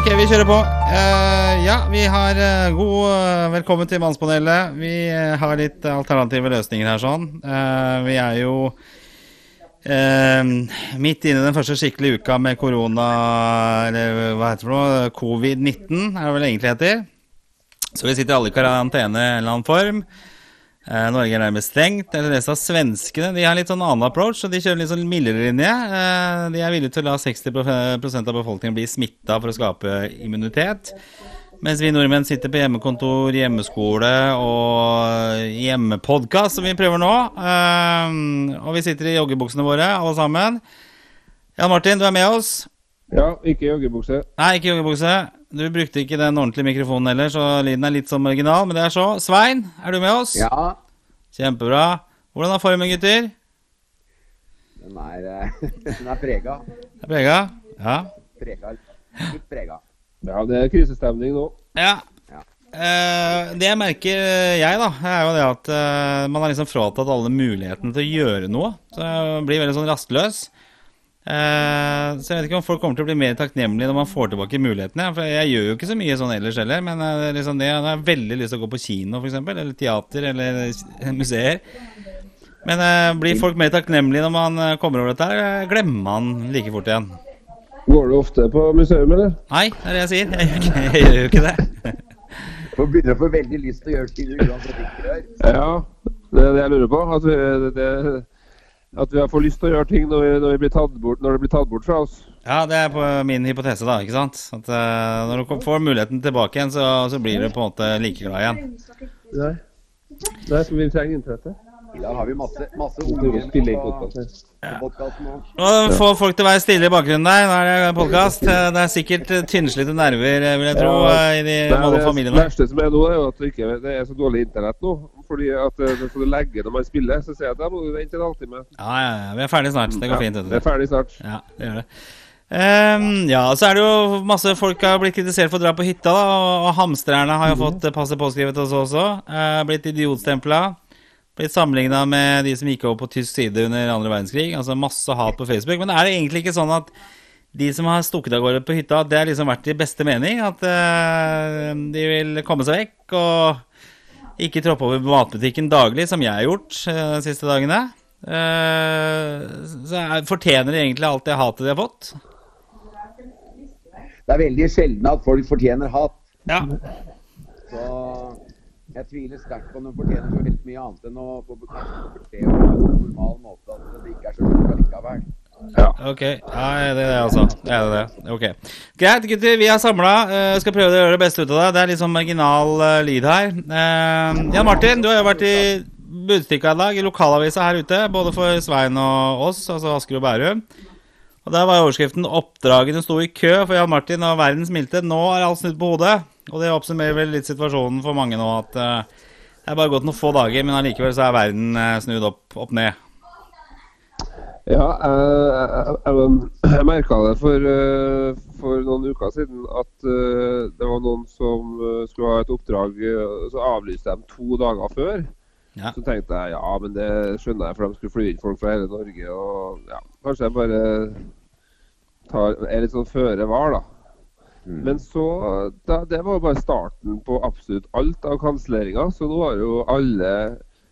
Ok, vi kjører på. Uh, ja, vi har uh, god uh, Velkommen til Mannspanelet. Vi har litt alternative løsninger her, sånn. Vi er jo midt inne i den første skikkelige uka med korona Eller hva heter det for noe? Covid-19, er det vel egentlig heter. Så vi sitter alle i karantene i en eller annen form. Eh, Norge er nærmest stengt. Eller det sa svenskene. De har litt sånn annen approach, og de kjører litt sånn mildere linje. Eh, de er villige til å la 60% av befolkningen bli smitta for å skape immunitet. Mens vi nordmenn sitter på hjemmekontor, hjemmeskole og hjemmepodkast, som vi prøver nå. Eh, og vi sitter i joggebuksene våre, alle sammen. Jan Martin, du er med oss? Ja, ikke joggebukse. Nei, ikke joggebukse. Du brukte ikke den ordentlige mikrofonen heller, så lyden er litt sånn original, men det er så. Svein, er du med oss? Ja, Kjempebra. Hvordan er formen, gutter? den er, eh, den er prega. Er prega? Ja. Prega. Litt prega. Ja, det er krisestemning nå. ja. Ja. Eh, det jeg merker, jeg, da, er jo det at eh, man har liksom fratatt alle mulighetene til å gjøre noe. Så jeg blir veldig sånn rastløs. Eh, så jeg vet ikke om folk kommer til å bli mer takknemlige når man får tilbake mulighetene. For jeg gjør jo ikke så mye sånn ellers heller, men eh, liksom det, jeg har veldig lyst til å gå på kino, f.eks., eller teater, eller museer. Men eh, blir folk mer takknemlige når man kommer over dette, her, eller glemmer man like fort igjen? Går du ofte på museum, eller? Nei, det er det jeg sier. Jeg, gjør ikke- jeg gjør jo ikke det. For begynner å få veldig lyst til å gjøre ting uansett ikke gjør. Ja, det er det jeg lurer på. Altså, det, det, at vi får lyst til å gjøre ting når, vi, når, vi blir tatt bort, når det blir tatt bort fra oss. Ja, det er på min hypotese, da. ikke sant? At uh, Når du får muligheten tilbake igjen, så, så blir du på en måte like glad igjen. Nei. Nei, så vi trenger internettet. I dag har vi masse, masse Vi unger på, podcast. på nå. Får folk til å være stille i bakgrunnen der. Nå er det podkast. Det er sikkert tynnslitte nerver, vil jeg tro, Ja. i de mange familiene. det verste som er nå, er jo at det, ikke, det er så dårlig internett nå. Fordi at eh, du legger når man spiller. Så sier jeg at da må du vente en halvtime. Ja, ja, ja. Vi er ferdig snart. Det går fint. Ja, det er ferdig snart. Ja, det gjør det. Um, ja, så er det jo masse folk har blitt kritisert for å dra på hytta, da. Og, og hamstrerne har jo fått eh, passet påskrevet hos oss også. Uh, blitt idiotstempla. Blitt sammenligna med de som gikk over på tysk side under andre verdenskrig. Altså masse hat på Facebook. Men er det egentlig ikke sånn at de som har stukket av gårde på hytta, det har liksom vært i beste mening? At uh, de vil komme seg vekk og ikke troppe over matbutikken daglig, som jeg har gjort uh, de siste dagene? Uh, så er, fortjener de egentlig alt det hatet de har fått? Det er veldig sjelden at folk fortjener hat. Ja. Så jeg tviler sterkt på om de fortjener så veldig mye annet enn å få beskjed på en normal måte at det ikke er så lurt Ja, Ok. Ja, det er det, altså. Det er det. Ok. Greit, gutter. Vi er samla. skal prøve å gjøre det beste ut av det. Det er litt sånn marginal uh, lyd her. Uh, Jan Martin, du har jo vært i Budstikka i dag, i lokalavisa her ute. Både for Svein og oss, altså Asker og Bærum. Og Der var overskriften 'Oppdragene sto i kø for Jan Martin og verdens smilte'. Nå er alt snudd på hodet. Og det oppsummerer vel litt situasjonen for mange nå. At eh, det er bare gått noen få dager, men allikevel så er verden eh, snudd opp, opp ned. Ja, jeg, jeg, jeg, jeg merka det for, eh, for noen uker siden at eh, det var noen som eh, skulle ha et oppdrag. eh, Så avlyste de to dager før. Ja. Så tenkte jeg ja, men det skjønner jeg, for de skulle fly inn folk fra hele Norge. Og ja, kanskje jeg bare tar, er litt sånn føre var, da. Men så da, Det var jo bare starten på absolutt alt av kanselleringer. Så nå har jo alle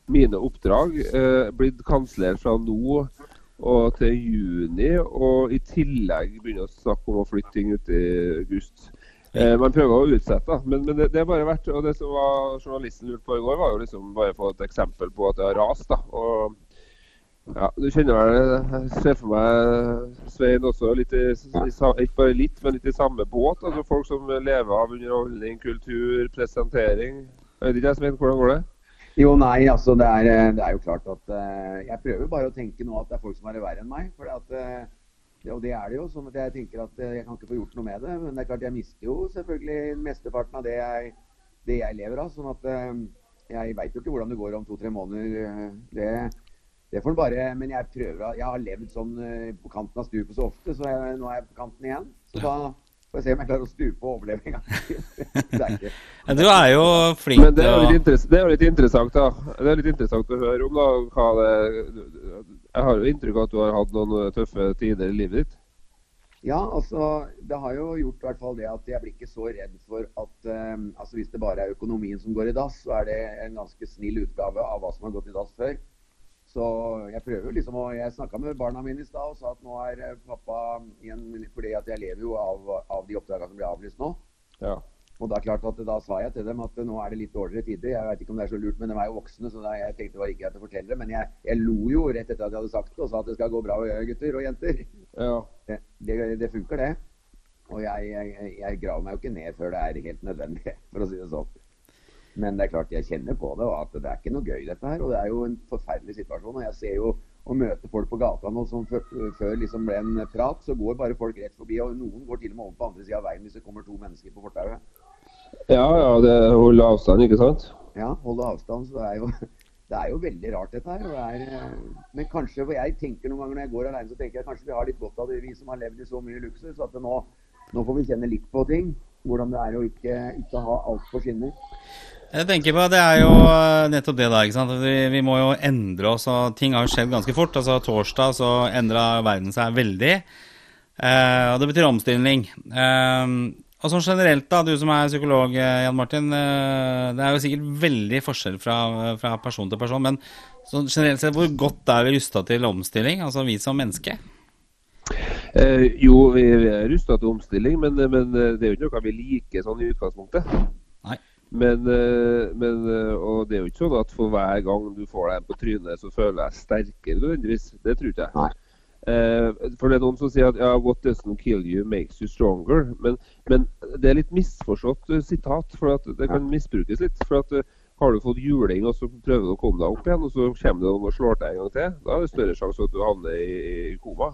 mine oppdrag eh, blitt kansellert fra nå og til juni. Og i tillegg begynner å snakke om å flytte ting ut i august. Eh, man prøver å utsette, men, men det, det er bare vært Og det som var journalisten lurte på i går, var jo liksom bare å få et eksempel på at det har rast. da. Og ja, Du kjenner vel Jeg ser for meg Svein også litt i, i, ikke bare litt, men litt i samme båt. altså Folk som lever av underholdning, kultur, presentering. Jeg vet ikke, Svein, hvordan går det? Jo, nei, altså det er, eh, det er jo klart at uh, Jeg prøver bare å tenke nå at det er folk som har det verre enn meg. For at, uh, det, og det er det jo. sånn at jeg tenker at eh, jeg kan ikke få gjort noe med det. Men det er klart jeg mister jo selvfølgelig mesteparten av det jeg, det jeg lever av. sånn at uh, jeg veit jo ikke hvordan det går om to-tre måneder. eh, Det, det får en bare Men jeg prøver Jeg har levd sånn eh, på kanten av stupet så ofte, så jeg, nå er jeg på kanten igjen. Så da får jeg se om jeg klarer å stupe og overleve en gang til. Du er jo flink Men det er til jo å litt, interess det er jo litt interessant da. Det er litt interessant å høre om da, hva det Jeg har jo inntrykk av at du har hatt noen tøffe tider i livet ditt. Ja, altså det har jo gjort i hvert fall det at jeg blir ikke så redd for at um, altså hvis det bare er økonomien som går i dass, så er det en ganske snill utgave av hva som har gått i dass før. Så jeg prøver liksom å Jeg snakka med barna mine i stad og sa at nå er eh, pappa igjen Fordi at jeg lever jo av, av de oppdragene som blir avlyst nå. Ja. Og da, klart at, da sa jeg til dem at nå er det litt dårligere tider. Jeg vet ikke om det er så lurt, men de er jo voksne, så da, jeg tenkte det var ikke greit å fortelle det. Men jeg, jeg, lo jo rett etter at jeg hadde sagt det, og sa at det skal gå bra, gutter og jenter. ja. Det, det, det funker, det. Og jeg, jeg, jeg, graver meg jo ikke ned før det er helt nødvendig, for å si det sånn. Men det er klart jeg kjenner på det, og at det er ikke noe gøy dette her. Og det er jo en forferdelig situasjon. Og jeg ser jo å møte folk på gata nå som før, før liksom ble en prat, så går bare folk rett forbi. Og noen går til og med over på andre sida av veien hvis det kommer to mennesker på fortauet. Ja, ja, det holder avstand, ikke sant? Ja, holde avstand. Så det er jo, det er jo veldig rart, dette her. Det er, eh, men kanskje, for jeg tenker noen ganger når jeg går alene, så tenker jeg kanskje vi har litt godt av det, vi som har levd i så mye luksus. At nå, nå, får vi kjenne litt på ting. Hvordan det er å ikke, ikke ha alt på skinner. Jeg tenker på, Det er jo eh, nettopp det da, ikke sant? Vi, vi må jo endre oss. og Ting har jo skjedd ganske fort. altså Torsdag så endra verden seg veldig. Eh, og det betyr omstilling. Eh, og sånn generelt, da, du som er psykolog, eh, Jan Martin. Eh, det er jo sikkert veldig forskjell fra, fra person til person. Men sånn generelt sett, hvor godt er vi rusta til omstilling, altså vi som menneske? Eh, jo, vi, vi er rusta til omstilling, men, men, det er jo ikke noe vi liker sånn i utgangspunktet. Nei. Men, men, og det er jo ikke sånn at for hver gang du får deg en på trynet, så føler jeg sterkere nødvendigvis. Det tror ikke jeg. Nei. Eh, for det er noen som sier at ja, 'what doesn't kill you makes you stronger'. Men, men det er litt misforstått sitat, for at det kan misbrukes litt. for at Har du fått juling og så prøver du å komme deg opp igjen, og så kommer det noen og slår deg en gang til, da er det større sjanse for at du havner i, i koma.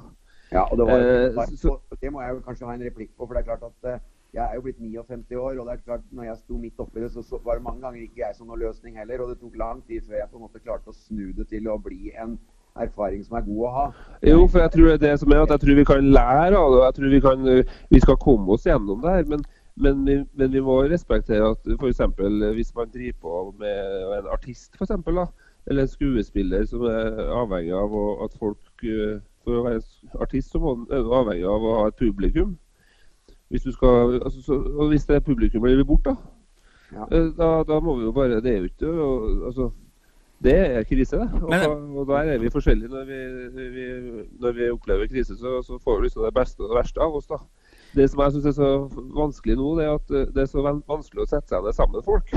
Ja, og det, var, Eh, så- det må jeg jo kanskje ha en replikk på. for det er klart at eh, Jeg er jo blitt 59 år, og det er klart når jeg sto midt oppi det, så, så var det mange ganger ikke jeg som noen løsning heller. Og det tok lang tid før jeg på en måte klarte å snu det til å bli en erfaring som er god å ha. Jo, for jeg tror det er det som er at jeg tror vi kan lære av det. og Jeg tror vi, kan, vi skal komme oss gjennom det her. Men, men, vi, men vi må respektere at f.eks. hvis man driver på med en artist, for eksempel, da, eller en skuespiller som er avhengig av at folk uh, For å være artist så må man- avhengig av å ha et publikum. Hvis du skal, altså, så, og hvis det publikummet blir borte, da, Ja. eh, da, da må vi jo bare Det er jo ikke og, altså, det er krise, det. Og, da- og der er vi forskjellige. Når vi, vi, når vi opplever krise, så, så får vi liksom det beste og det verste av oss. da. Det som jeg syns er så vanskelig nå, det er at eh, det er så vanskelig å sette seg ned sammen med folk.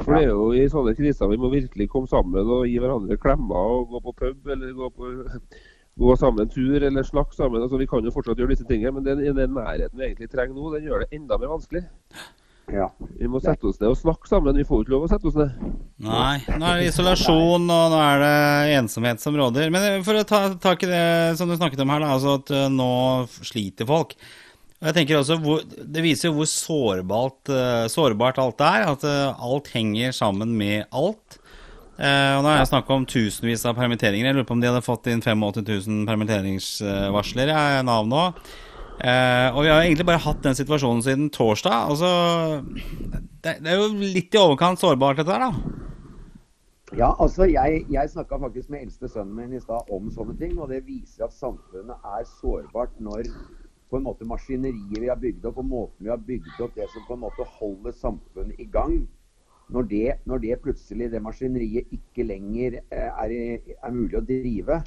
For det er jo i sånne kriser vi må virkelig komme sammen og gi hverandre klemmer og gå på pub eller gå, på, gå sammen en tur eller snakke sammen. Altså, vi kan jo fortsatt gjøre disse tingene, men den, den nærheten vi egentlig trenger nå, den gjør det enda mer vanskelig. Ja. Vi må sette oss ned og snakke sammen. Vi får ikke lov å sette oss ned. Nei, nå er det isolasjon, og nå er det ensomhet som råder. Men for å ta tak i det som du snakket om her, da, altså at eh, nå sliter folk. Og jeg tenker også, hvor, Det viser jo hvor sårbart, eh, sårbart alt er. At eh, alt henger sammen med alt. Eh, og Nå har jeg snakka om tusenvis av permitteringer. Jeg lurer på om de hadde fått inn 85 000 permitteringsvarsler i Nav nå. Eh, og vi har egentlig bare hatt den situasjonen siden torsdag. Altså, det, det er jo litt i overkant sårbart, dette her, da. Ja, altså jeg, jeg snakka faktisk med eldste sønnen min i stad om sånne ting. Og det viser at samfunnet er sårbart når på en måte maskineriet vi har bygd opp, og måten vi har bygd opp det som på en måte holder samfunnet i gang, når det, når det plutselig, det maskineriet, ikke lenger eh, er, er mulig å drive,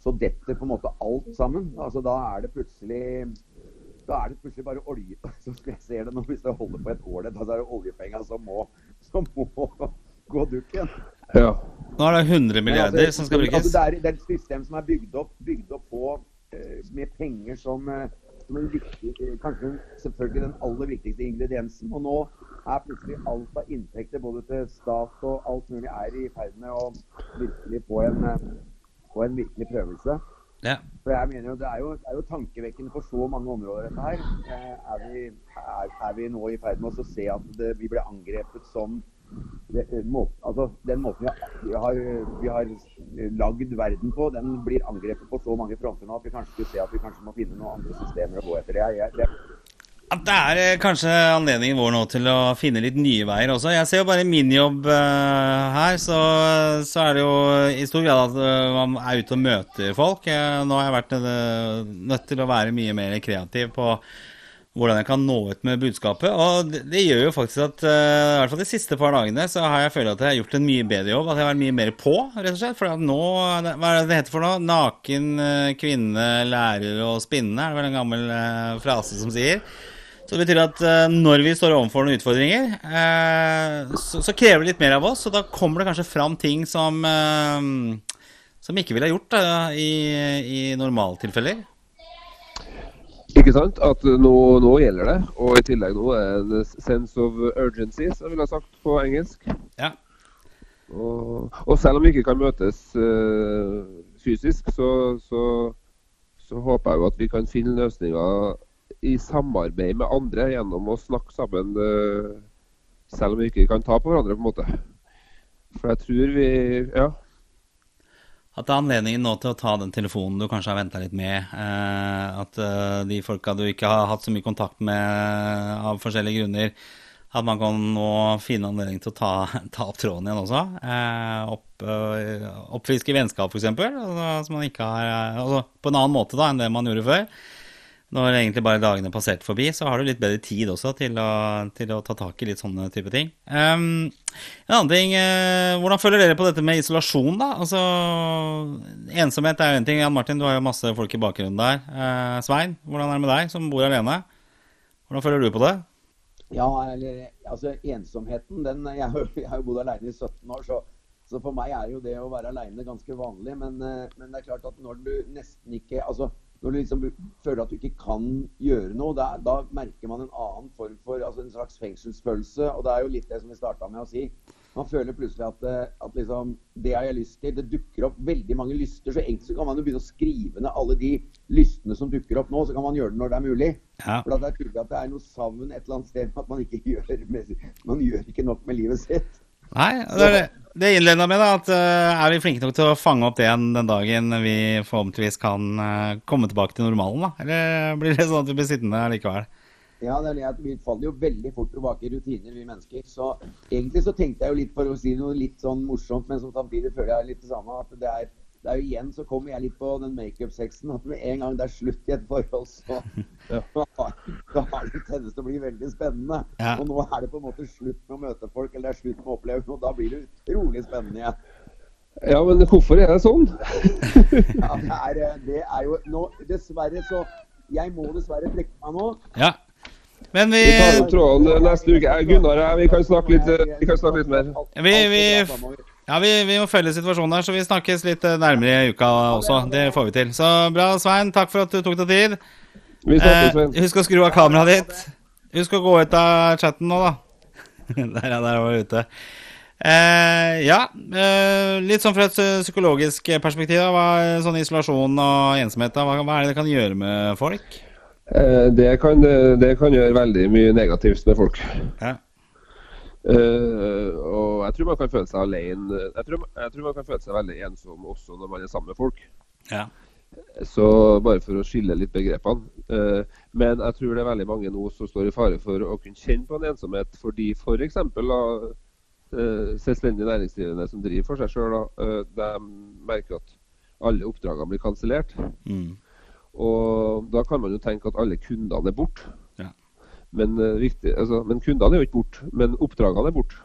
så detter på en måte alt sammen. Altså Da er det plutselig da er det plutselig bare olje Som jeg ser det nå, hvis det holder på et år, da er det oljepenga som må, som må gå dukken. Ja. Nå er det 100 milliarder altså, som skal brukes. Altså, det, er, det er et system som er bygd opp, bygd opp på eh, med penger som, eh, som en viktig, kanskje selvfølgelig den aller viktigste ingrediensen. Og nå er plutselig alt av inntekter både til stat og alt mulig er i ferd med å virkelig få en, eh, få en virkelig prøvelse. Ja. For jeg mener jo, Det er jo, det er jo tankevekkende for så mange områder, dette her. Eh, Er vi, er, er vi nå i ferd med å se at det, vi blir angrepet som eh, altså, Den måten vi har, vi har, lagd verden på, den blir angrepet på så mange fronter nå at vi kanskje skulle se at vi kanskje må finne noen andre systemer å gå etter. Jeg, jeg, det, At det er eh, kanskje anledningen vår nå til å finne litt nye veier også. Jeg ser jo bare min jobb her, så, så, er det jo i stor grad at man er ute og møter folk. Nå har jeg vært nødt til å være mye mer kreativ på hvordan jeg kan nå ut med budskapet. Og det, det gjør jo faktisk at i hvert fall de siste par dagene så har jeg følt at jeg har gjort en mye bedre jobb. At jeg har vært mye mer på, rett og slett. For nå, hva er det det heter for noe? Naken kvinne lærer å spinne, er det vel en gammel frase som sier. Så det betyr at uh, når vi står overfor noen utfordringer, uh, så, så, krever det litt mer av oss. Og da kommer det kanskje fram ting som, uh, som ikke ville gjort i, i normaltilfeller. Ikke sant? At nå, nå, gjelder det. Og i tillegg nå er det en sense of urgency, som jeg ville ha sagt på engelsk. Ja. Og, og, selv om vi ikke kan møtes fysisk, så, så, så håper jeg jo at vi kan finne løsninger i samarbeid med andre gjennom å snakke sammen, uh, selv om vi ikke kan ta på hverandre, på en måte. For jeg tror vi Ja. At det er anledningen nå til å ta den telefonen du kanskje har venta litt med. Eh, at eh, de folka du ikke har hatt så mye kontakt med av forskjellige grunner, at man kan nå finne anledning til å ta, ta opp tråden igjen også. Eh, opp, oppfriske vennskap, f.eks. Altså, altså, på en annen måte da enn det man gjorde før. Når egentlig bare dagene passerte forbi, så har du litt bedre tid også til å, til å ta tak i litt sånne type ting. Um, en annen ting, uh, Hvordan føler dere på dette med isolasjon, da? Altså, Ensomhet er jo en ting. Jan Martin, du har jo masse folk i bakgrunnen der. Uh, Svein, hvordan er det med deg som bor alene? Hvordan føler du på det? Ja, altså ensomheten, den Jeg har jo bodd alene i 17 år, så, så, for meg er jo det å være alene ganske vanlig. Men, uh, men det er klart at når du nesten ikke altså når du liksom føler at du ikke kan gjøre noe, da, da merker man en annen form for altså en slags fengselsfølelse. Og det er jo litt det som vi starta med å si. Man føler plutselig at, eh, at liksom, det har jeg lyst til. Det dukker opp veldig mange lyster. Så egentlig så kan man jo begynne å skrive ned alle de lystene som dukker opp nå. Så kan man gjøre det når det er mulig. Ja. For det er tydelig at det er noe savn et eller annet sted at man ikke gjør, med, man gjør ikke nok med livet sitt. Nei, det er det. Det innleda med da, at uh, er vi flinke nok til å fange opp det igjen den dagen vi forhåpentligvis kan uh, komme tilbake til normalen? da? Eller blir det sånn at vi blir sittende likevel? Ja, det er det at vi faller jo veldig fort tilbake i rutiner, vi mennesker. Så egentlig så tenkte jeg jo litt for å si noe litt sånn morsomt, men som samtidig føler jeg litt det samme. At det er det er jo igjen så kommer jeg litt på den makeup-sexen at med en gang det er slutt i et forhold, så ja. da har det tendens til å bli veldig spennende. Ja. Og nå er det på en måte slutt med å møte folk, eller det er slutt med å oppleve noe. Da blir det utrolig spennende igjen. Ja, men hvorfor er det sånn? ja, det er, eh, det er, jo nå Dessverre så Jeg må dessverre trekke meg nå. Ja. Men vi Vi tar opp tråden neste uke. Gunnar, vi kan snakke litt, vi kan snakke litt mer. Vi, vi ja, vi, vi, må følge situasjonen her, så vi snakkes litt eh, nærmere i uka også. Det får vi til. Så bra, Svein. Takk for at du tok deg tid. Vi snakkes, Svein. Eh, husk å skru av kameraet ditt. Husk å gå ut av chatten nå, da. der, ja, der var vi ute. Eh, ja, eh, litt sånn fra et psykologisk perspektiv. Hva er sånn isolasjon og ensomhet, hva, hva, er det det kan gjøre med folk? Eh, det, kan, det kan gjøre veldig mye negativt med folk. Ja. Uh, og jeg tror man kan føle seg alene jeg tror, jeg tror, man kan føle seg veldig ensom også når man er sammen med folk. Ja. Så bare for å skille litt begrepene. Uh, men jeg tror det er veldig mange nå som står i fare for å kunne kjenne på en ensomhet fordi f.eks. Uh, selvstendig næringsdrivende som driver for seg sjøl, uh, de merker at alle oppdragene blir kansellert. Mm. Og da kan man jo tenke at alle kundene er borte. Men, viktig, eh, altså, men kundene er jo ikke borte, men oppdragene er borte.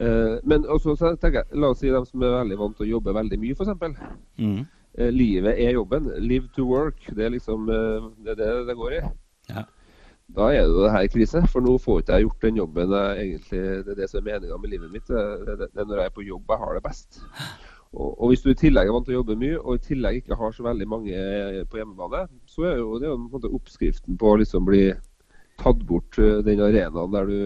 Uh, men også, jeg, la oss si dem som er veldig vant til å jobbe veldig mye, f.eks. Mm. Uh, livet er jobben. Live to work. Det er liksom uh, det, det det går i. Ja. Da er det jo det her krise, for nå får ikke jeg gjort den jobben jeg egentlig, det er det som er meninga med livet mitt. Det, det, det, er når jeg er på jobb jeg har det best. Og, og, Hvis du i tillegg er vant til å jobbe mye, og i tillegg ikke har så veldig mange på hjemmebane, så er jo det jo på en måte oppskriften på å liksom bli tatt bort eh, den arenaen der du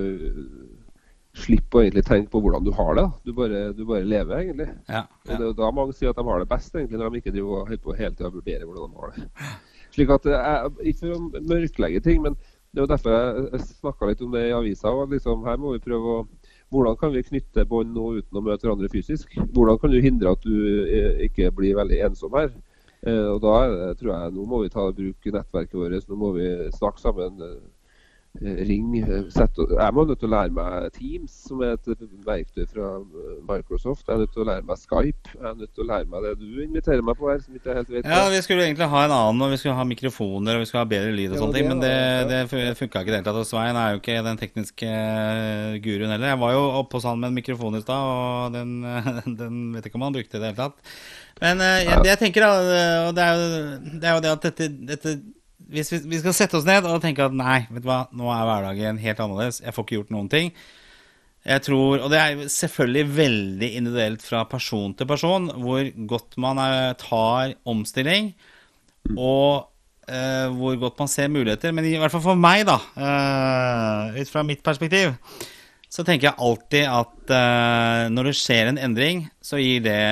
slipper å egentlig tenke på hvordan du har det. Du bare, du bare lever, egentlig. Ja, ja. Og det er da mange sier at de har det best, egentlig, når de ikke driver og holder på hele tida å vurdere hvordan de har det. Slik at eh, jeg, Ikke for å mørklegge ting, men det er jo derfor jeg snakka litt om det i avisa. og liksom, Her må vi prøve å hvordan kan vi knytte bånd nå uten å møte hverandre fysisk? Hvordan kan du hindre at du eh, ikke blir veldig ensom her? Og da tror jeg Nå må vi ta bruk nettverket vårt, nå må vi snakke sammen Eh, ring. Eh, jeg må nødt til å lære meg Teams, som er et verktøy fra eh, Microsoft. Jeg er nødt til å lære meg Skype. Jeg er nødt til å lære meg det du inviterer meg på her. som ikke helt vet Ja, Vi skulle egentlig ha en annen, og vi skulle ha mikrofoner og vi skulle ha bedre lyd og sånne ting. Men det, det funka ikke i det hele tatt. Og Svein er jo ikke den tekniske guruen heller. Jeg var jo oppe hos han med en mikrofon i stad, og den, den, vet ikke om han brukte i det hele tatt. Men jeg, jeg tenker, og det er jo det, er jo det at dette, dette hvis vi, vi, skal sette oss ned og tenke at nei, vet du hva, nå er hverdagen helt annerledes, jeg får ikke gjort noen ting. Jeg tror, Og det er selvfølgelig veldig individuelt fra person til person hvor godt man er, tar omstilling, og uh, hvor godt man ser muligheter. Men i hvert fall for meg, da, uh, ut fra mitt perspektiv, så tenker jeg alltid at uh, når det skjer en endring, så gir det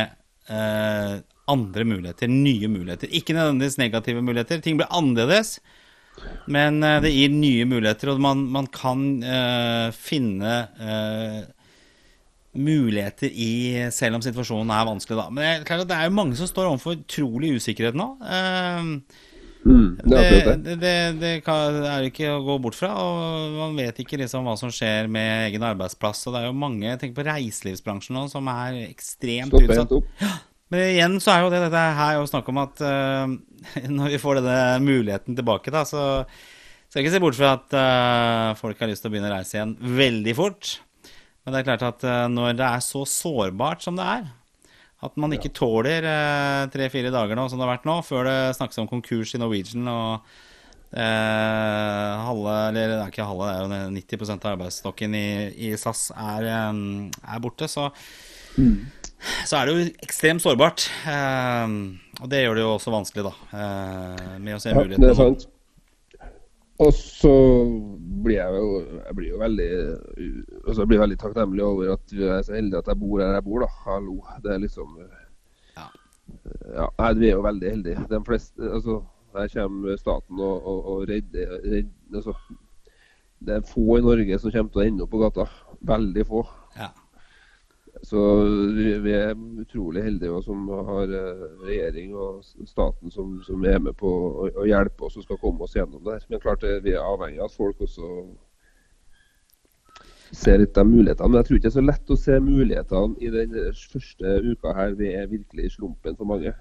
andre muligheter, nye muligheter. Ikke nødvendigvis negative muligheter. Ting blir annerledes, men uh, det gir nye muligheter, og man, man kan uh, finne uh, muligheter i Selv om situasjonen er vanskelig, da. Men det er, klart det er jo mange som står overfor utrolig usikkerhet nå. Mm, det, det, det, det, er ikke å gå bort fra. Og man vet ikke liksom hva som skjer med egen arbeidsplass. Og det er jo mange tenk på reiselivsbransjen nå som er ekstremt utsatt. Ja, men igjen så er jo det dette her jo snakk om at uh, når vi får denne muligheten tilbake, da, så skal jeg ikke se bort fra at uh, folk har lyst til å begynne å reise igjen veldig fort. Men det er klart at uh, når det er så sårbart som det er, at man ikke tåler tre-fire dager nå, som det har vært nå, før det snakkes om konkurs i Norwegian og halve, eller det er ikke halve, det er jo 90 av arbeidsstokken i, i SAS er, er borte, så mm så er det jo ekstremt sårbart. Eh, og det gjør det jo også vanskelig, da, eh, med å se ja, Det er sant. Og så blir jeg jo, jeg blir jo veldig altså jeg blir veldig takknemlig over at jeg er så heldig at jeg bor her jeg bor, da. Hallo. Det er liksom Ja. ja vi er jo veldig heldige. De fleste Altså, her kommer staten og, og, og redder, redder altså, Det er få i Norge som kommer til å ende opp på gata. Veldig få. Så vi er utrolig heldige som har eh, regjering og staten som, som er med på å, å, hjelpe oss og skal komme oss gjennom det. Men klart vi er avhengig av at folk også ser litt av mulighetene. Men jeg tror ikke det er så lett å se mulighetene i den første uka her. Vi er virkelig i slumpen for mange.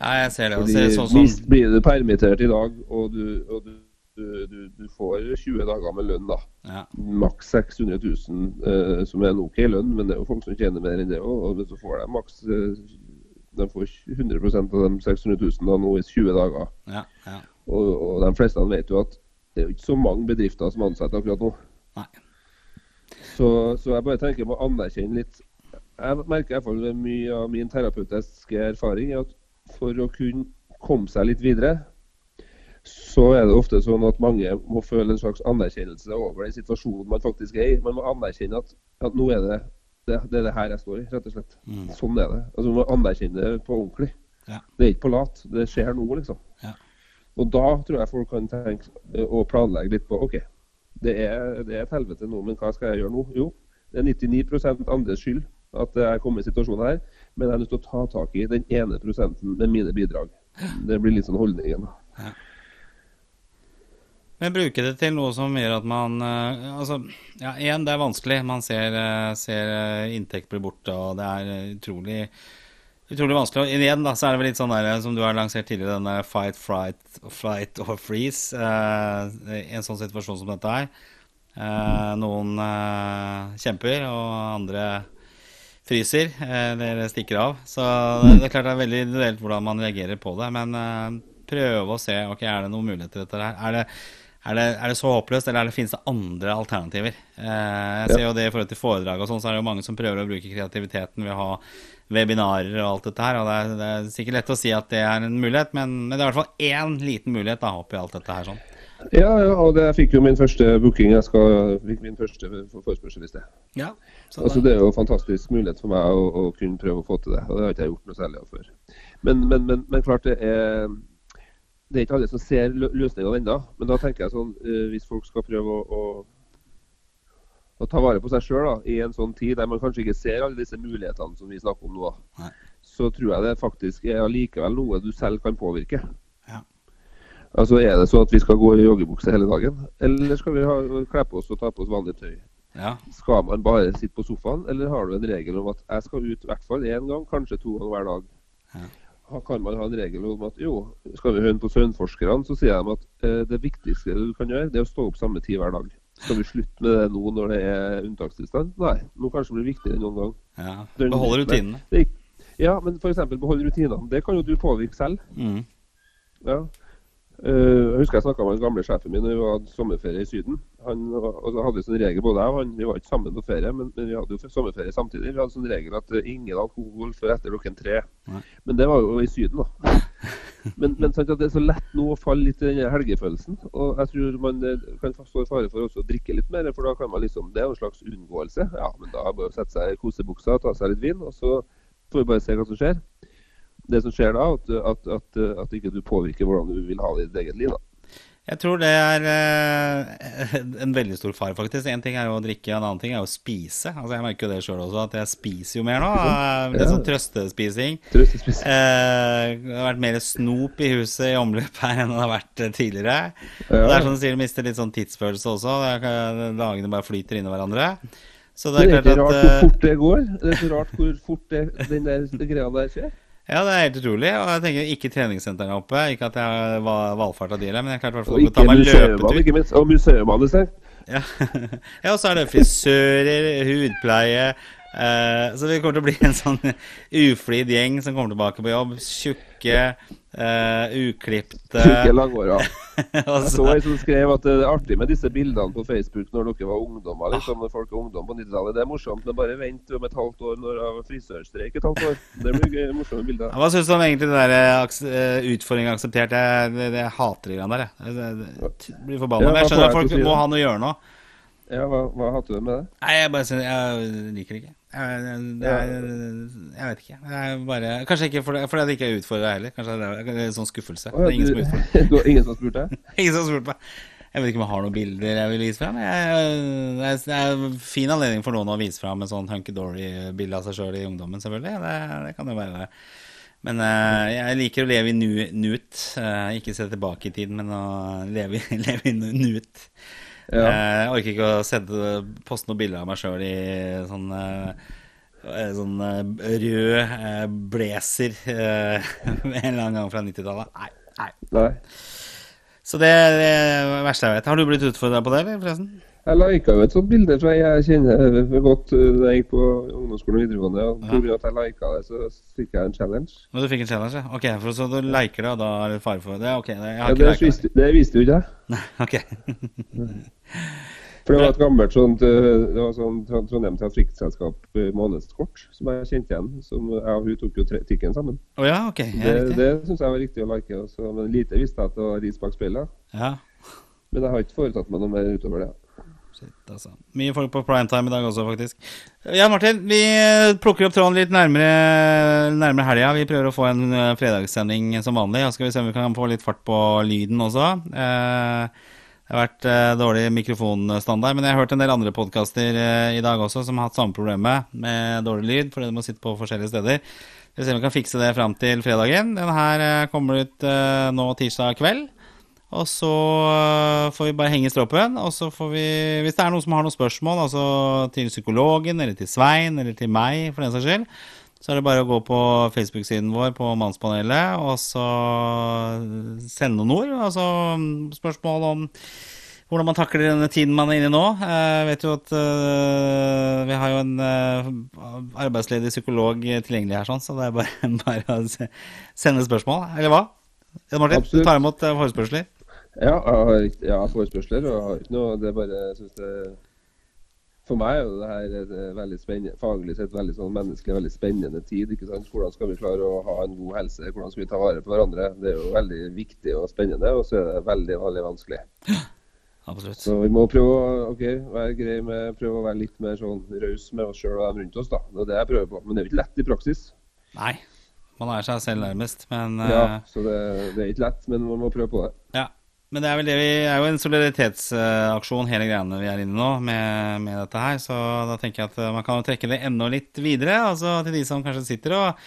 Ja, jeg ser det. Fordi, sånn som... Blir du permittert i dag, og du, og du du, du, du, får 20 dager med lønn, da. Ja. Maks 600 000, eh, som er en OK lønn, men det er jo folk som tjener mer enn det òg. Og så får de maks eh, De får 100 av de 600 000 da, nå i 20 dager. Ja, ja. Og, og, de fleste vet jo at det er jo ikke så mange bedrifter som ansetter akkurat nå. Så, så jeg bare tenker på å anerkjenne litt Jeg merker i hvert fall mye av min terapeutiske erfaring er at for å kunne komme seg litt videre, så er det ofte sånn at mange må føle en slags anerkjennelse over den situasjonen man faktisk er i. Man må anerkjenne at, at nå er det, det, det er det her jeg står i, rett og slett. Mm. Sånn er det. Altså Man må anerkjenne det på ordentlig. Ja. Det er ikke på lat. Det skjer nå, liksom. Ja. Og da tror jeg folk kan tenke og planlegge litt på OK, det er, det er et helvete nå, men hva skal jeg gjøre nå? Jo, det er 99 andres skyld at jeg kommer i situasjonen her, men jeg er nødt til å ta tak i den ene prosenten med mine bidrag. Det blir litt sånn holdningen. Ja. Men bruke det til noe som gjør at man uh, Altså, ja, igjen, det er vanskelig. Man ser, uh, ser uh, inntekt bli borte, og det er utrolig utrolig vanskelig. Og igjen da, så er det vel litt sånn der, som du har lansert tidligere, denne fight, flight, flight or freeze. I en sånn situasjon som dette er. noen kjemper, og andre fryser eller stikker av. Så det er klart det er veldig individuelt hvordan man reagerer på det. Men prøve å se ok, er det noen muligheter til dette her. Er det er det, er det, så håpløst, eller det, finnes det andre alternativer? Eh, jeg ser jo det I forhold til foredrag og sånn, så er det jo mange som prøver å bruke kreativiteten ved å ha webinarer og alt dette her. og Det er, det er sikkert lett å si at det er en mulighet, men, men det er i hvert fall én liten mulighet da, oppi alt dette her. sånn. Ja, ja, og det, jeg fikk jo min første booking. Jeg skal, fikk min første forespørsel i sted. Ja, altså, det er jo en fantastisk mulighet for meg å, å, kunne prøve å få til det. og Det har ikke jeg gjort noe særlig av før. Men, men, men, men klart det er det er ikke alle som ser løsningene ennå. Men da tenker jeg sånn, eh, hvis folk skal prøve å, å, å ta vare på seg sjøl i en sånn tid der man kanskje ikke ser alle disse mulighetene som vi snakker om nå, Nei. så tror jeg det faktisk er allikevel noe du selv kan påvirke. Ja. Altså Er det sånn at vi skal gå i joggebukse hele dagen, eller skal vi ha, kle på oss og ta på oss vanlig tøy? Ja. Skal man bare sitte på sofaen, eller har du en regel om at jeg skal ut i hvert fall én gang, kanskje to ganger hver dag? Ja. Kan man ha en regel om at jo, skal vi høre på søvnforskerne, så sier de at eh, det viktigste du kan gjøre, det er å stå opp samme tid hver dag. Skal vi slutte med det nå når det er unntakstilstand? Nei, nå kanskje blir det viktigere enn noen gang. ja. Beholde rutinene. Ja, men f.eks. beholde rutinene. Det kan jo du påvirke selv. Mm. Ja. Uh, jeg husker jeg snakka med den gamle sjefen min da vi hadde sommerferie i Syden. Han og så hadde vi sånn regel, både jeg og han, Vi var ikke sammen på ferie, men, men vi hadde jo sommerferie samtidig. Vi hadde sånn regel at eh, ingen alkohol før etter klokken tre. Men det var jo i Syden, da. Men, men sant at det er så lett nå å falle litt i den helgefølelsen. Og jeg tror man eh, kan stå i fare for også å drikke litt mer, for da kan man liksom Det er jo en slags unngåelse. Ja, men da bare sette seg i kosebuksa, ta seg litt vin, og så får vi bare se hva som skjer. Det som skjer da, at, at, at, at ikke du påvirker hvordan du vil ha det i ditt eget liv. da. Jeg tror det er eh, en veldig stor fare, faktisk. En ting er jo å drikke, en annen ting er jo å spise. Altså Jeg merker jo det sjøl også, at jeg spiser jo mer nå. eh, Det er sånn trøstespising. Trøstespising. Eh, det har vært mer snop i huset i omløp her enn det har vært eh, tidligere. Og Ja. det er som du sier, du mister litt sånn tidsfølelse også. Er, dagene bare flyter inn i hverandre. Så Det det er er ikke rart at hvor eh, fort det går. Det er så rart hvor fort det, den der greia der skjer. Ja, det er helt utrolig. Og jeg tenker ikke treningssentrene oppe. Ikke at jeg var valfarta de men jeg klarte i hvert fall å ta meg løpetur. ikke minst. Og museumene stengt. Ja. ja, og så er det frisører, hudpleie eh, Så vi kommer til å bli en sånn uflid gjeng som kommer tilbake på jobb. Tjukke, eh, uklipte uh. Jeg så en som skrev at det er artig med disse bildene på Facebook når dere var ungdommer. liksom, når folk er ungdom på 90-tallet. Det er morsomt, men bare vent om et halvt år når det er frisørstreik et halvt år. Det blir gøy, morsomme bilder. Hva syns du om egentlig det der eh, aks eh, utfordring akseptert? Jeg, det, det, jeg hater de greiene der, jeg. Jeg- jeg blir forbanna. Ja, Men jeg skjønner at folk må ha noe å gjøre nå. Ja, Hva, hva hater du med det? Nei, jeg bare synes, jeg liker det ikke. Jeg, jeg, jeg, jeg vet ikke. Jeg bare, kanskje ikke fordi, for jeg ikke er utfordra heller. Kanskje det er, det er en sånn skuffelse. Det er ingen som utfordrer. du har ingen som har spurt deg? Ingen som har spurt meg. Jeg vet ikke om jeg har noen bilder jeg vil vise fram. Jeg, det, er, en fin anledning for noen å vise fram en sånn hunky-dory-bilde av seg sjøl i ungdommen, selvfølgelig. Det, det kan jo være. Men eh, jeg liker å leve i nu, nuet. Eh, ikke se tilbake i tid, men å leve, leve i nu- nuet. Ja. Eh, Jeg orker ikke å sende, poste noen bilder av meg sjøl i sånn eh, eh, Sånn rød blazer en eller annen gang fra 90-tallet. Nei. nei. Nei. Så det er det verste jeg vet. Har du blitt utfordra på det, eller, forresten? Jeg lika jo et sånt bilde, fra jeg kjenner for godt uh, da jeg gikk på ungdomsskolen og videregående. og tror grunn at jeg lika det, så fikk jeg en challenge. Men du fikk en challenge, ja? Ok, for så du liker det, og da er det fare for det? Ok, jeg Ja, har det, ikke det. visste, det visste jo ikke jeg. Nei, ok. For det var et gammelt sånt, uh, det var sånn Tro- Trondheim Trafikkselskap månedskort som jeg kjente igjen. Som jeg og hun tok jo trikken sammen. Å ja, ok. Ja, Det, det syns jeg var riktig å like. Også, men lite visste jeg at det var ris bak speilet. Ja. Men jeg har ikke foretatt meg noe mer utover det. Shit, altså. Mye folk på primetime i dag også, faktisk. Ja, Martin, vi plukker opp tråden litt nærmere, nærmere helga. Vi prøver å få en eh, fredagssending som vanlig. Og skal vi se om vi kan få litt fart på lyden også. Eh, det har vært eh, dårlig mikrofonstandard, men jeg har hørt en del andre podkaster eh, i dag også som har hatt samme problemet med dårlig lyd, fordi de må sitte på forskjellige steder. Vi ser se om vi kan fikse det fram til fredagen. Den her eh, kommer ut eh, nå tirsdag kveld. Og så øh, får vi bare henge i stroppen. Og så får vi, hvis det er noen som har noen spørsmål, altså til psykologen, eller til Svein, eller til meg, for den saks skyld, så er det bare å gå på Facebook-siden vår på Mannspanelet, og så sende noen ord. Altså spørsmål om hvordan man takler denne tiden man er inne i nå. Jeg vet jo at øh, vi har jo en arbeidsledig psykolog tilgjengelig her, sånn, så det er bare, bare å sende spørsmål. Eller hva? Ja, Martin, Absolutt. du tar imot forespørsler? Ja, jeg har, forespørsler. Og jeg har ikke noe Det er bare jeg synes det For meg er det her et eh, veldig spennende, faglig sett veldig sånn menneskelig veldig spennende tid. ikke sant? Hvordan skal vi klare å ha en god helse? Hvordan skal vi ta vare på hverandre? Det er jo veldig viktig og spennende, og så er det veldig veldig vanskelig. Absolutt. Så vi må prøve å ok, være grei med, prøve å være litt mer sånn raus med oss sjøl og dem rundt oss. da. Det er det jeg prøver på. Men det er jo ikke lett i praksis. Nei, man er seg selv nærmest, men Ja, eh, Så det, det er ikke lett, men man må prøve på det. ja. Men det er vi er jo en solidaritetsaksjon hele greiene vi er inne nå med, med dette her, så da tenker jeg at eh, man kan jo trekke det enda litt videre. Altså til de som kanskje sitter og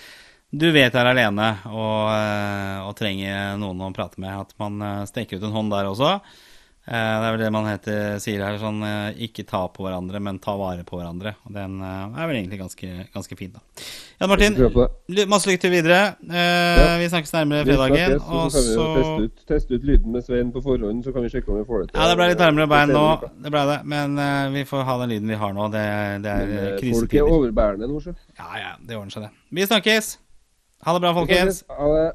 du vet er alene og, eh, og trenger noen å prate med, at man steker strekker ut en hånd der også. Eh, Det er vel det man heter, sier her, sånn eh, ikke ta på hverandre, men ta vare på hverandre. Og den eh, er vel egentlig ganske, ganske fin, da. Jan Martin, masse lykke til videre. Eh, Vi snakkes nærmere fredagen. Og så kan vi teste ut, teste ut lyden med Svein på forhånd, så kan vi sjekke om vi får det til. Ja, det ble litt nærmere bein nå, det ble det. Men vi får ha den lyden vi har nå. Det, det er eh, Folk er overbærende nå, så. Ja, ja, det ordner seg, det. Vi snakkes. Ha det bra, folkens. Ha det.